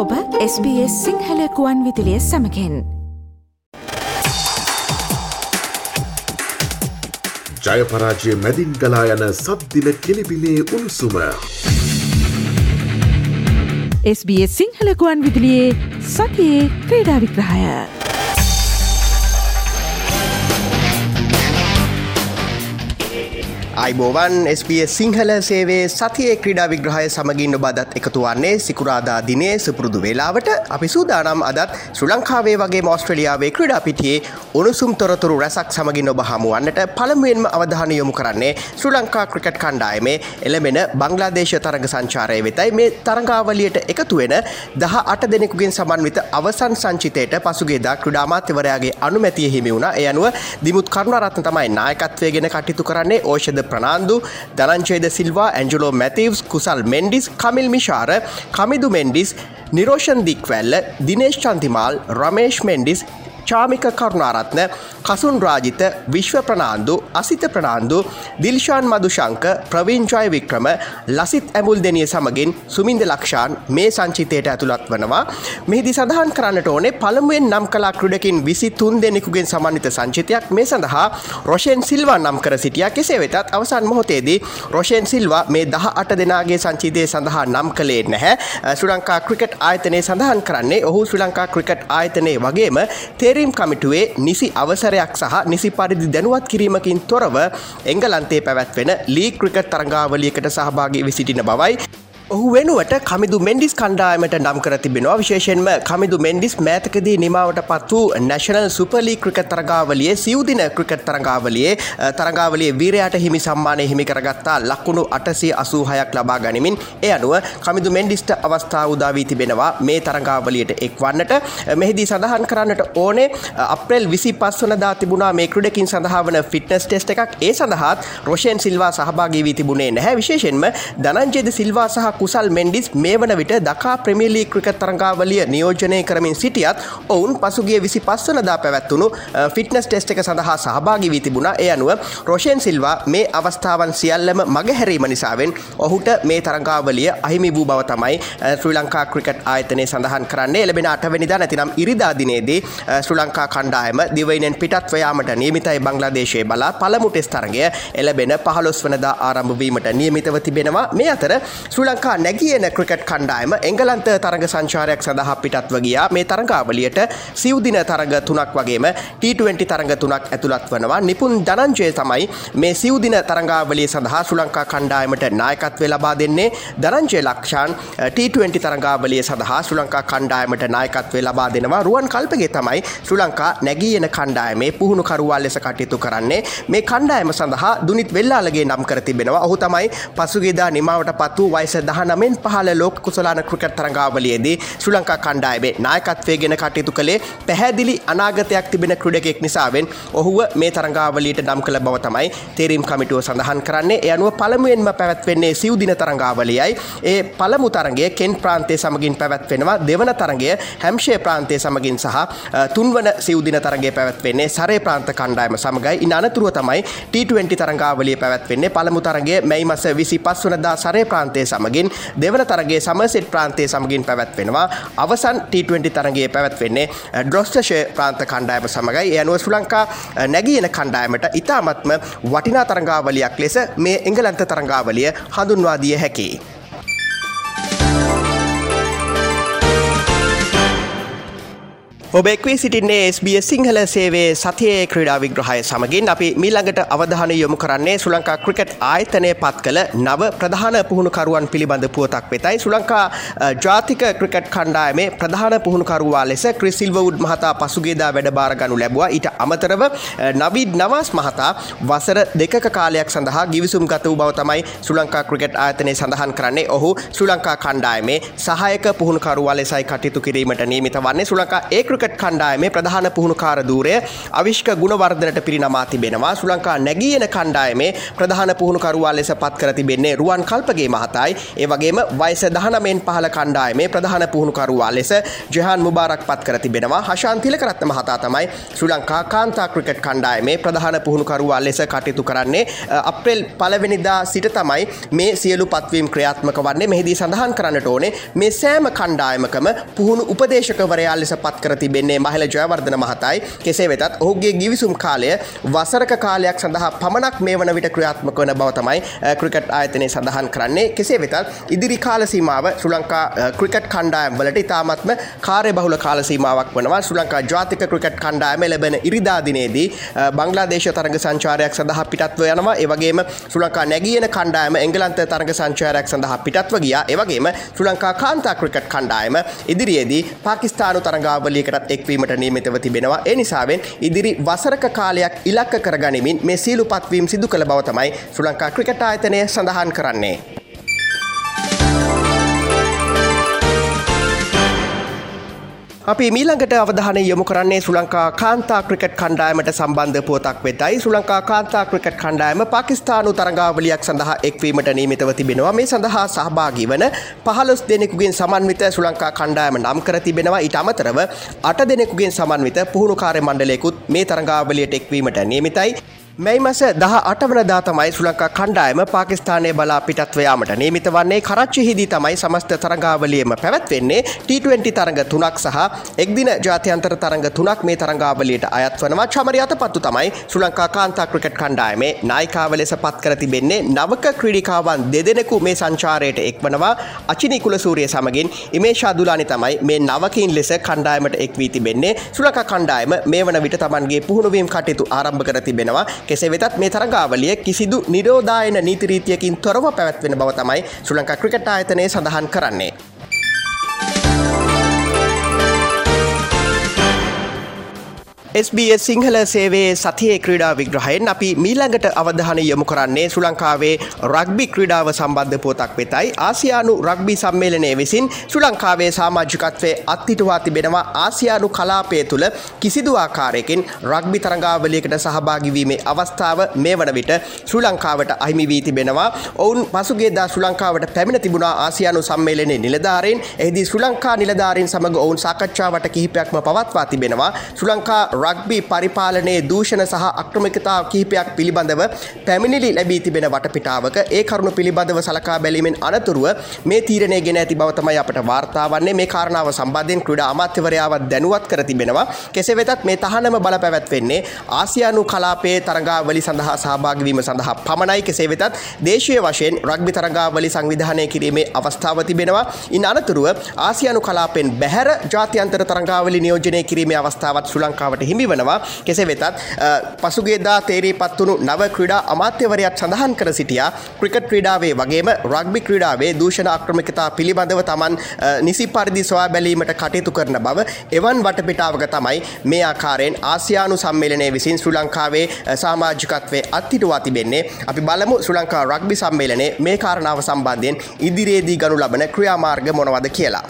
ඔබ SBS සිංහලකුවන් විදිලිය සමකෙන් ජයපරාජය මැදින් ගලා යන සද්දින කෙලිබිලේ උණුසුම. SBS සිංහලකුවන් විදිලියේ සතියේ ක්‍රීඩා විග්‍රහය. අයිබෝවන් SBS සිංහල සේවේ සතියේ ක්‍රඩා විග්‍රහය සමගින් ඔබදත් එකතු වන්නේ සිකුරාදා දිනේ සුපුරුදු වෙලාවට. අපි සූදානම් අදත් ශ්‍ර ලංකාවේ වගේ මෝස්ට්‍රලියාවේ ක්‍රඩා පිටියේ උණුසුම් තොරතුරු රැසක් සමගින් ඔබ හමුවන්නට පළමුුවෙන්ම අවධාන යොමු කරන්නේ ශ්‍ර ලංකා ක්‍රිකට් කණ්ඩායමේ එළමෙන බංගලාදේශ තරග සංචාරය වෙතයි. මේ තරංගාවලියට එකතු වෙන දහ අට දෙනෙකුගෙන් සමන්විත අවසන් සංචිතයට පසුගේදා ක්‍රඩාමාත්‍යවරයාගේ අනුමැතිය හිමි වුණ. එය අනුව දිමුත් කරුණරත්න තමයි නායකත්වය ගෙන කටයුතු කරන්නේ. ඕෂධ ප්‍රනාන්දු දනංචේද සිල්වා ඇන්ජලෝ මැතිවස් කුසල් මෙන්ඩිස් කමිල් මිශාර කමිදු මෙන්ඩිස් නිරෝෂන් දික්වැල්ල දිනේශ් චන්තිමාල් රමේෂ් මෙන්ඩිස් චාමික කරුණාරත්න කසුන් රාජිත විශ්ව ප්‍රනාන්දු අසිත ප්‍රනාන්දු දිල්ශාන් මදුශංක ප්‍රවීංජය වික්‍රම ලසිත් ඇමුල් දෙනිය සමගින් සුමින්ද ලක්ෂාන් මේ සංචිතයට ඇතුළත් වනවා. මෙහිදි සඳහන් කරන්නට ඕනේ පළමුුවෙන් නම් කලා ක්‍රඩකින් විසි තුන් දෙනෙකුගෙන් සමන්විත සංචිතයක්. මේ සඳහා රොෂෙන් සිල්වා නම් කර සිටිය. කෙසේ වෙතත් අවසන් මොහොතේදී රොෂෙන් සිල්වා මේ දහ අට දෙනාගේ සංචිතය සඳහා නම් කළේ නැහැ. ශ්‍රී ලංකා ක්‍රිකට් ආයතනය සඳහන් කරන්නේ ඔහු ශ්‍රී ලංකා ක්‍රිකට් ආයතනය වගේම තේරීම් කමිටුවේ නිසි අවසරයක් සහ නිසි පරිදි දැනුවත් කිරීමකින් තොරව එංගලන්තේ පැවැත්වෙන ලී ක්‍රිකට් තරංගාවලියකට සහභාගී විසිටින බවයි ඔහු වෙනුවට කමිදු මෙන්ඩිස් කණ්ඩායමට නම් කර තිබෙනවා. විශේෂෙන්ම කමිදු මෙන්ඩිස් මෑතකදී නිමාවට පත් වූ නැශනල් සුපලී ක්‍රිකත් තරගාවලියේ සිවදින ක්‍රිකට් තරගාවලියේ තරගාවලිය වීරයට හිමි සම්මානය හිමි කරගත්තා. ලක්කුණු අටසේ අසූහයක් ලබා ගනිමින් එය අනුව කමිදු මෙන්ඩිස්ට අවස්ථාව උදාවී තිබෙනවා. මේ තරගාවලියට එක්වන්නට මෙහිදී සඳහන් කරන්නට ඕනේ අප්‍රෙල් විසි පස් වනදා තිබුණා මේ ක්‍රඩකින් සඳහාවන ෆිට්නස් ටෙස්ට එකක්. ඒ සඳහත් රොෂයෙන් සිල්වා සහභාගී වී තිබුණේ නැහැ. විශේෂෙන්ම දනංජෙද සිල්වා සහ කුසල් මෙන්ඩිස් මේ වන විට දකා ප්‍රමිලී ක්‍රිකත් තරංගාවලිය නියෝජනය කරමින් සිටියත් ඔවුන් පසුගේ විසි පස්වනදා පැවැත්වුණු ෆිට්නස් ටෙස්ට එක සඳහා සහභාගි වී තිබුණ. එය අනුව රෝෂයෙන් සිල්වා මේ අවස්ථාවන් සියල්ලම මගහැරීම නිසාවෙන් ඔහුට මේ තරංගාවලිය අහිමි වූ බව තමයි ශ්‍රී ලංකා ක්‍රිකට් ආයතනය සඳහන් කරන්නේ. එලබෙන අටවැනිදා නැතිනම් ඉරිදාදිනේදී ශ්‍රී ලංකා කණ්ඩායම දිවයිනෙන් පිටත්වයාමට නියමිතයි බංගලාදේශයේ බලා පළමු ටෙස් තරගය එලබෙන පහලොස් වනදා ආරම්භවීමට නියමිතව තිබෙනවා. මේ අතර ශ්‍රී ලංකා ලංකා නැගියන ක්‍රිකට් කණ්ඩායම එංගලන්ත තරග සංචාරයක් සඳහා පිටත්ව ගියා. මේ තරගාවලියට සිව්දින තරග තුනක් වගේම T20 තරග තුනක් ඇතුළත් වනවා. නිපුන් ධනංජය තමයි මේ සිව්දින තරගාවලිය සඳහා ශ්‍රී ලංකා කණ්ඩායමට නායකත්වය ලබා දෙන්නේ. ධනංජය ලක්ෂාන් eh, T20 තරගාවලිය සඳහා ශ්‍රී ලංකා කණ්ඩායමට නායකත්වය ලබා දෙනවා. රුවන් කල්පගේ තමයි ශ්‍රී ලංකා නැගී එන කණ්ඩායමේ පුහුණු කරුවල් ලෙස කටයුතු කරන්නේ. මේ කණ්ඩායම සඳහා දුනිත් වෙල්ලාලගේ නම් කර තිබෙනවා. ඔහු තමයි පසුගේදා නිමාවට පත් වූ වයස දහ දහනමෙන් පහල ලෝක කුසලාන ක්‍රිකට් තරංගාවලියේදී ශ්‍රී ලංකා කණ්ඩායමේ නායකත්වය ගෙන කටයුතු කළේ පැහැදිලි අනාගතයක් තිබෙන ක්‍රඩකෙක් නිසාවෙන්. ඔහුව මේ තරංගාවලියට නම් කළ බව තමයි තේරීම් කමිටුව සඳහන් කරන්නේ. එය අනුව පළමුුවෙන්ම පැවැත්වෙන්නේ සිව්දින තරංගාවලියයි. ඒ පළමු තරගේ කෙන් ප්‍රාන්තය සමගින් පැවැත්වෙනවා. දෙවන තරගය හැම්ෂය ප්‍රාන්තය සමගින් සහ තුන්වන සිවදින තරගේ පැවැත්වෙන්නේ සරේ ප්‍රාන්ත කණ්ඩායම සමගයි. ඉන් අනතුරුව තමයි T20 තරංගාවලිය පැවැත්වෙන්නේ. පළමු තරගේ මැයි මස විසි පස් වනදා සරේ ප්‍රාන්තය සමගින්. දෙවන තරගේ සමසෙට් ප්‍රාන්තය සමගින් පැවැත්වෙනවා අවසන් T20 තරගේ පැවැත්වෙන්නේ ඩ්‍රොස්ටශය ප්‍රාන්ත කණ්ඩායම සමගයි යනුව ශ්‍ර ලංකා නැගියන කණ්ඩායමට ඉතාමත්ම වටිනා තරංගාවලියක් ලෙස මේ එංගලන්ත තරංගාවලිය හඳුන්වාදිය හැකි. ඔබෙක්වී සිටින්නේ SBS සිංහල සේවේ සතියේ ක්‍රඩා විග්‍රහය සමගින් අපි මීළඟට අවධානය යොමු කරන්නේ සුලංකා ක්‍රිකට් ආයතනය පත් කළ නව ප්‍රධාන පුහුණුකරුවන් පිළිබඳ පුවතක් වෙතයි. සුලංකා ජාතික ක්‍රිකට් කණ්ඩායමේ ප්‍රධාන පුහුණුකරුවා ලෙස ක්‍රිසිල්වවුඩ් මහතා පසුගේදා වැඩබාරගනු ලැබවා. ඊට අමතරව නවිඩ් නවාස් මහතා වසර දෙක කාලයක් සඳහා ගිවිසුම් ගත වූ බව තමයි සුලංකා ක්‍රිකට් ආයතනය සඳහන් කරන්නේ. ඔහු සුලංකා කණ්ඩායමේ සහයක පුහුණුකරුවා ලෙසයි කටයුතු කිරීමට නීමිත වන්නේ. සුලංකා ඒ ක්‍රිකට් කණ්ඩායමේ ප්‍රධාන පුහුණුකාර දූරය අවිශ්ක ගුණවර්ධනට පිරිනමා තිබෙනවා. ශ්‍රී ලංකා නැගියන කණ්ඩායමේ ප්‍රධාන පුහුණුකරුවා ලෙස පත් කර තිබෙන්නේ රුවන් කල්පගේ මහතයි. ඒ වගේම වයස 19න් පහළ කණ්ඩායමේ ප්‍රධාන පුහුණුකරුවා ලෙස ජෙහාන් මුබාරක් පත් කර තිබෙනවා. හෂාන් තිලකරත්න මහතා තමයි ශ්‍රී ලංකා කාන්තා ක්‍රිකට් කණ්ඩායමේ ප්‍රධාන පුහුණුකරුවා ලෙස කටයුතු කරන්නේ. අප්‍රේල් පළවෙනිදා සිට තමයි මේ සියලු පත්වීම් ක්‍රියාත්මක වන්නේ. මෙහිදී සඳහන් කරන්නට ඕනේ මේ සෑම කණ්ඩායමකම පුහුණු උපදේශකවරයා ලෙස පත් කර තිබෙන්නේ මහිල ජයවර්ධන මහතයි. කෙසේ වෙතත් ඔහුගේ ගිවිසුම් කාලය වසරක කාලයක් සඳහා පමණක් මේ වන විට ක්‍රියාත්මක වන බව තමයි ක්‍රිකට් ආයතනය සඳහන් කරන්නේ. කෙසේ වෙතත් ඉදිරි කාල සීමාව ශ්‍රී ලංකා ක්‍රිකට් කණ්ඩායම් වලට ඉතාමත්ම කාර්ය බහුල කාල සීමාවක් වනවා. ශ්‍රී ලංකා ජාතික ක්‍රිකට් කණ්ඩායම ලැබෙන ඉරිදා දිනේදී බංග්ලාදේශ තරග සංචාරයක් සඳහා පිටත්ව යනවා. ඒ වගේම ශ්‍රී ලංකා නැගියන කණ්ඩායම එංගලන්ත තරග සංචාරයක් සඳහා පිටත්ව ගියා. ඒ වගේම ශ්‍රී ලංකා කාන්තා ක්‍රිකට් කණ්ඩායම ඉදිරියේදී පාකිස්තානු තරගාවලියකටත් එක්වීමට නියමිතව තිබෙනවා ඒ නිසාවෙන් ඉදිරි වසරක කාලයක් ඉලක්ක කරගනිමින් මේ සීලු පත්වීම් සිදු කළ බව තමයි ශ්‍රී ලංකා ක්‍රිකට් ආයතනය සඳහන් කරන්නේ. අපි මීළඟට අවධානය යොමු කරන්නේ ශ්‍රී ලංකා කාන්තා ක්‍රිකට් කණ්ඩායමට සම්බන්ධ පුවතක් වෙතයි ශ්‍රී ලංකා කාන්තා ක්‍රිකට් කණ්ඩායම පාකිස්තානු තරගාවලියක් සඳහා එක්වීමට නියමිතව තිබෙනවා. මේ සඳහා සහභාගී වන පහළොස් දෙනෙකුගෙන් සමන්විත ශ්‍රී ලංකා කණ්ඩායම නම් කර තිබෙනවා. ඊට අමතරව අට දෙනෙකුගෙන් සමන්විත පුහුණු කාර්ය මණ්ඩලයකුත් මේ තරගාවලියට එක්වීමට නියමිතයි. මැයි මස දහ අටවනදා තමයි ශ්‍රී ලංකා කණ්ඩායම පාකිස්තානය බලා පිටත්ව යාමට නියමිත වන්නේ කරච්චිහිදී තමයි සමස්ත තරගාවලියම පැවැත්වෙන්නේ. T20 තරඟ තුනක් සහ එක්දින ජාත්‍යන්තර තරඟ තුනක් මේ තරගාවලියට අයත් වනවා. චමරි අතපත්තු තමයි ශ්‍රී ලංකා කාන්තා ක්‍රිකට් කණ්ඩායමේ නායිකාව ලෙස පත් කර තිබෙන්නේ නවක ක්‍රීඩිකාවන් දෙදෙනෙකු මේ සංචාරයට එක්වනවා. අචිනි කුලසූරිය සමගින් ඉමේෂා දුලානි තමයි මේ නවකින් ලෙස කණ්ඩායමට එක් වී තිබෙන්නේ. ශ්‍රී ලංකා කණ්ඩායම මේ වන විට තමන්ගේ පුහුණුවීම් කටයුතු ආරම්භ කර තිබෙනවා. කෙසේ වෙතත් මේ තරගාවලිය කිසිදු නිරෝධායන නීතිරීතියකින් තොරව පැවැත්වෙන බව තමයි ශ්‍රී ලංකා ක්‍රිකට් ආයතනය සඳහන් කරන්නේ. SBS සිංහල සේවේ සතියේ ක්‍රීඩා විග්‍රහයෙන් අපි මීළඟට අවධානය යොමු කරන්නේ ශ්‍රී ලංකාවේ රග්බි ක්‍රීඩාව සම්බන්ධ පොතක් වෙතයි. ආසියානු රග්බි සම්මේලනය විසින් ශ්‍රී ලංකාවේ සාමාජිකත්වයේ අත්හිටුවා තිබෙනවා ආසියානු කලාපය තුළ කිසිදු ආකාරයකින් රග්බි තරඟාවලියකට සහභාගී වීමේ අවස්ථාව මේ වන විට ශ්‍රී ලංකාවට අහිමි වී තිබෙනවා. ඔවුන් පසුගියදා ශ්‍රී ලංකාවට පැමිණ තිබුණා ආසියානු සම්මේලනයේ නිලධාරීන්. එහිදී ශ්‍රී ලංකා නිලධාරීන් සමග ඔවුන් සාකච්ඡාවට කිහිපයක්ම පවත්වා තිබෙනවා. ශ්‍රී ලංකා රග්බි පරිපාලනයේ දූෂණ සහ අක්‍රමිකතා කිහිපයක් පිළිබඳව පැමිණිලි ලැබී තිබෙන වටපිටාවක ඒ කරුණු පිළිබඳව සලකා බැලීමෙන් අනතුරුව මේ තීරණය ගෙන ඇති බව තමයි අපට වාර්තා වන්නේ. මේ කාරණාව සම්බන්ධයෙන් ක්‍රීඩා අමාත්‍යවරයාව දැනුවත් කර තිබෙනවා. කෙසේ වෙතත් මේ තහනම බල පැවැත්වෙන්නේ ආසියානු කලාපයේ තරගාවලි සඳහා සහභාගී වීම සඳහා පමණයි. කෙසේ වෙතත් දේශීය වශයෙන් රග්බි තරගාවලි සංවිධානය කිරීමේ අවස්ථාව තිබෙනවා. ඉන් අනතුරුව ආසියානු කලාපෙන් බැහැර ජාත්‍යන්තර තරගාවලි නියෝජනය කිරීමේ අවස්ථාවත් ශ්‍රී ලංකාවට හිමි වනවා කෙසේ වෙතත් පසුගේදා තේරී පත්වුණු නව ක්‍රඩා අමාත්‍යවරයක් සඳහන් කර සිටියා. ක්‍රිකට් ක්‍රීඩාවේ වගේම රග්බි ක්‍රීඩාවේ දූෂණ ආක්‍රමිකතා පිළිබඳව තමන් නිසි පරිදි සොයා බැලීමට කටයුතු කරන බව එවන් වටපිටාවක තමයි මේ ආකාරයෙන් ආසියානු සම්මේලනය විසින් ශ්‍රී ලංකාවේ සාමාජිකත්වය අත්හිටුවා තිබෙන්නේ. අපි බලමු ශ්‍රී ලංකා රග්බි සම්මේලනයේ මේ කාරණාව සම්බන්ධයෙන් ඉදිරියේදී ගනු ලබන ක්‍රියාමාර්ග මොනවද කියලා.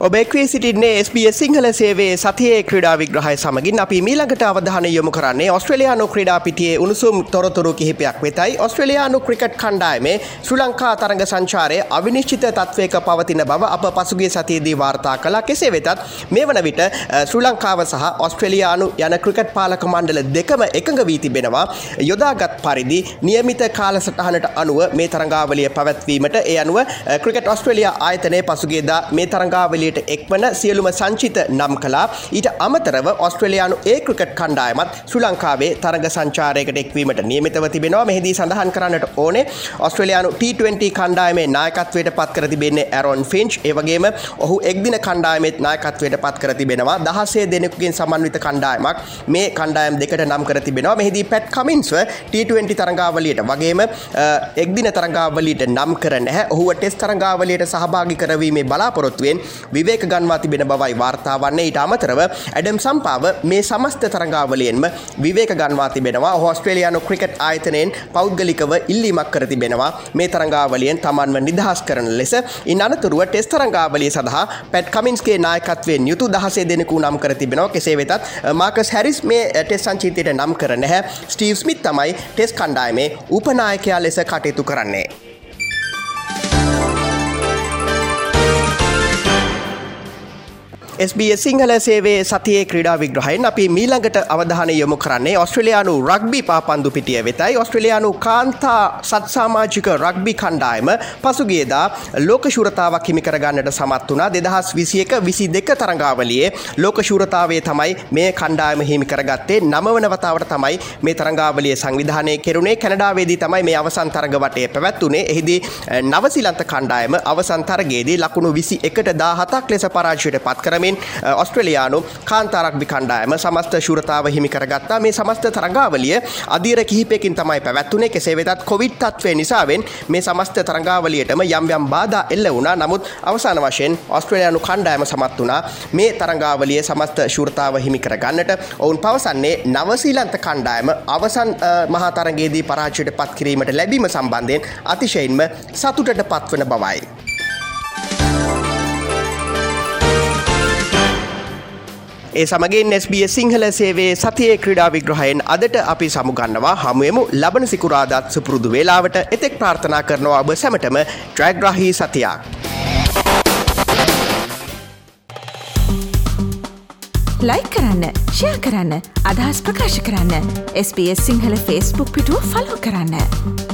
ඔබෙක්වේ සිටින්නේ SBS සිංහල සේවේ සතියේ ක්‍රඩා විග්‍රහය සමගින් අපි මීළඟට අවධානය යොමු කරන්නේ ඔස්ට්‍රලයානු ක්‍රඩා පිටියේ උණුසුම් තොරතුරු කිහිපයක් වෙතයි. ඔස්ට්‍රලයානු ක්‍රිකට් කණ්ඩායමේ ශ්‍රී ලංකා තරඟ සංචාරය අවිනිශ්චිත තත්වයක පවතින බව අප පසුගේ සතියේදී වාර්තා කලා කෙසේ වෙතත් මේ වන විට ශ්‍රී ලංකාව සහ ඔස්ට්‍රලයානු යන ක්‍රිකට් පාලක මණ්ඩල දෙකම එකඟ වී තිබෙනවා. යොදාගත් පරිදි නියමිත කාලසටහනට අනුව මේ තරංගාවලිය පැවැත්වීමට ඒ අනුව ක්‍රිකට් ඔස්ට්‍රලයා ආයතනය පසුගේදා මේ තරංගාවලිය පෙළට එක්වන සියලුම සංචිත නම් කලා ඊට අමතරව ඔස්ට්‍රලයානු ඒ ක්‍රිකට් කණ්ඩායමත් ශ්‍රී ලංකාවේ තරග සංචාරයකට එක්වීමට නියමිතව තිබෙනවා. මෙහිදී සඳහන් කරන්නට ඕනේ ඔස්ට්‍රලයානු T20 කණ්ඩායමේ නායකත්වයට පත් කර තිබෙන්නේ ඇරොන් ෆින්ච් ඒවගේම ඔහු එක්දින කණ්ඩායමෙත් නායකත්වයට පත් කර තිබෙනවා. දහසේ දෙනෙකුගෙන් සමන්විත කණ්ඩායමක් මේ කණ්ඩායම් දෙකට නම් කර තිබෙනවා. මෙහිදී පැට් කමින්ස්ව T20 තරඟාවලියට වගේම එක්දින තරඟාවලියට නම් කර නැහැ. ඔහුව ටෙස් තරඟාවලියට සහභාගි කරවීමේ බලාපොරොත්තුවෙන් විවේක ගන්වා තිබෙන බවයි වාර්තාවන්නේ ඊට අමතරව ඇඩම් සම්පාව මේ සමස්ත තරංගාවලියෙන්ම විවේක ගන්වා තිබෙනවා. ඔස්ට්‍රේලියානු ක්‍රිකට් ආයතනයෙන් පෞද්ගලිකව ඉල්ලීමක් කර තිබෙනවා. මේ තරංගාවලියෙන් තමන්ව නිදහස් කරන ලෙස ඉන් අනතුරුව ටෙස් තරංගාවලිය සඳහා පැට් කමින්ස්ගේ නායකත්වයෙන් යුතු දහසේ දෙනෙකු නම් කර තිබෙනවා. කෙසේ වෙතත් මාකස් හැරිස් මේ ටෙස් සංචීතයට නම් කර නැහැ. ස්ටීව් ස්මිත් තමයි ටෙස් කණ්ඩායමේ උපනායකයා ලෙස කටයුතු කරන්නේ. SBS සිංහල සේවේ සතියේ ක්‍රඩා විග්‍රහයෙන් අපි මීළඟට අවධානය යොමු කරන්නේ ඔස්ට්‍රලයානු රක්බි පාපන්දු පිටිය වෙතයි. ඔස්ට්‍රලයානු කාන්තා සත්සාමාජික රක්බි කණ්ඩායම පසුගේදා ලෝක ශුරතාවක් හිමිකරගන්නට සමත් වනා දෙදහස් විසියක විසි දෙක තරංගාවලියේ ලෝක ශුරතාවේ තමයි මේ කණ්ඩායම හිමිකරගත්තේ නමවන වතාවට තමයි මේ තරංගාවලිය සංවිධානය කෙරුණේ. කැනඩාවේදී තමයි මේ අවසන් තරග වටේ පැවැත්වනේ එහිදී නවසිලන්ත කණ්ඩායම අවසන් තරගේදී ලකුණු විසි එකට දාහතක් ලෙස පරාජයට පත් කරම කරමින් ඔස්ට්‍රලයානු කාන්තාරක්බි කණ්ඩායම සමස්ත ශුරතාව හිමි කරගත්තා. මේ සමස්ත තරංගාවලිය අධීර කිහිපයකින් තමයි පැවැත්වනේ කෙසේ වෙතත් කොවිඩ් තත්වය නිසාවෙන් මේ සමස්ත තරංගාවලියටම යම් යම් බාධා එල්ල වුණා. නමුත් අවසාන වශයෙන් ඔස්ට්‍රලයානු කණ්ඩායම සමත් වුණා. මේ තරංගාවලිය සමස්ත ශුරතාව හිමි කරගන්නට ඔවුන් පවසන්නේ නවසීලන්ත කණ්ඩායම අවසන් මහා තරගේදී පරාජයට පත් කිරීමට ලැබීම සම්බන්ධයෙන් අතිශයින්ම සතුටට පත්වන බවයි. ඒ සමගින් SBS සිංහල සේවේ සතියේ ක්‍රඩා විග්‍රහයෙන් අදට අපි සමුගන්නවා හමුවමු ලබන සිකුරාදත් සුපුරුදු වේලාවට එතෙක් ප්‍රාර්ථනා කරනවා ඔබ සැමටම ට්‍රැග්‍රහහි සතියක්. ලයි කරන්න ෂයා කරන්න අදහස් ප්‍රකාශ කරන්න SBS සිංහල ෆස්බුක් පිටුව ෆලෝ කරන්න.